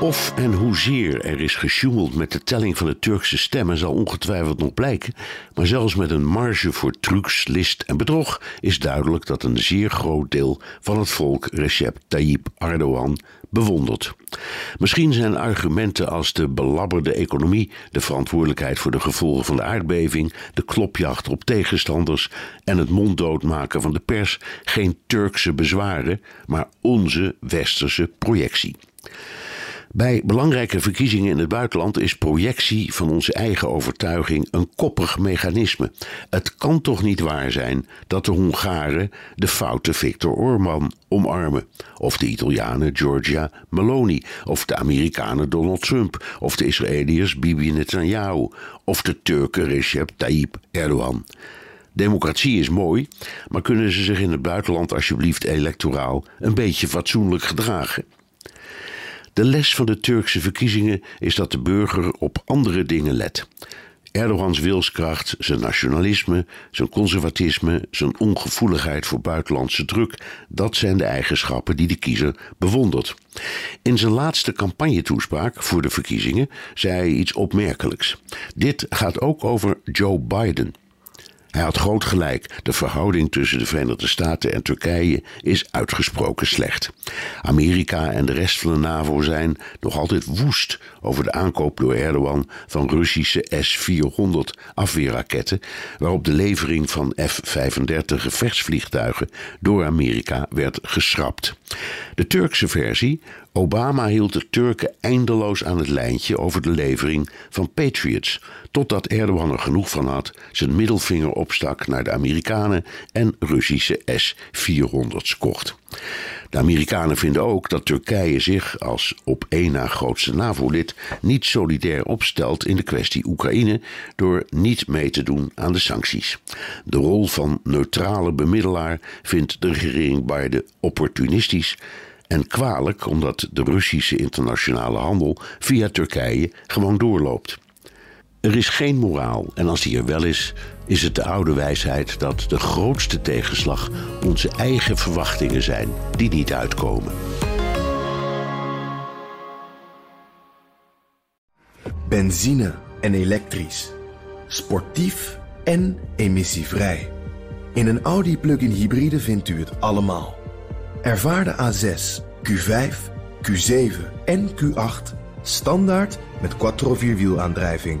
Of en hoezeer er is gesjoemeld met de telling van de Turkse stemmen zal ongetwijfeld nog blijken. Maar zelfs met een marge voor trucs, list en bedrog is duidelijk dat een zeer groot deel van het volk Recep Tayyip Erdogan bewondert. Misschien zijn argumenten als de belabberde economie, de verantwoordelijkheid voor de gevolgen van de aardbeving, de klopjacht op tegenstanders en het monddoodmaken van de pers geen Turkse bezwaren, maar onze westerse projectie. Bij belangrijke verkiezingen in het buitenland is projectie van onze eigen overtuiging een koppig mechanisme. Het kan toch niet waar zijn dat de Hongaren de foute Viktor Orban omarmen, of de Italianen Giorgia Meloni, of de Amerikanen Donald Trump, of de Israëliërs Bibi Netanyahu, of de Turken Recep Tayyip Erdogan. Democratie is mooi, maar kunnen ze zich in het buitenland alsjeblieft electoraal een beetje fatsoenlijk gedragen? De les van de Turkse verkiezingen is dat de burger op andere dingen let. Erdogans wilskracht, zijn nationalisme, zijn conservatisme, zijn ongevoeligheid voor buitenlandse druk, dat zijn de eigenschappen die de kiezer bewondert. In zijn laatste campagnetoespraak voor de verkiezingen zei hij iets opmerkelijks. Dit gaat ook over Joe Biden. Hij had groot gelijk. De verhouding tussen de Verenigde Staten en Turkije is uitgesproken slecht. Amerika en de rest van de NAVO zijn nog altijd woest over de aankoop door Erdogan van Russische S-400 afweerraketten, waarop de levering van F-35 gevechtsvliegtuigen door Amerika werd geschrapt. De Turkse versie Obama hield de Turken eindeloos aan het lijntje over de levering van Patriots, totdat Erdogan er genoeg van had zijn middelvinger opstak naar de Amerikanen en Russische S-400's kocht. De Amerikanen vinden ook dat Turkije zich als op één na grootste NAVO-lid niet solidair opstelt in de kwestie Oekraïne door niet mee te doen aan de sancties. De rol van neutrale bemiddelaar vindt de regering Biden opportunistisch en kwalijk omdat de Russische internationale handel via Turkije gewoon doorloopt. Er is geen moraal en als die er wel is, is het de oude wijsheid dat de grootste tegenslag onze eigen verwachtingen zijn die niet uitkomen. Benzine en elektrisch. Sportief en emissievrij. In een Audi plug-in hybride vindt u het allemaal. Ervaar de A6, Q5, Q7 en Q8 standaard met quattro vierwielaandrijving.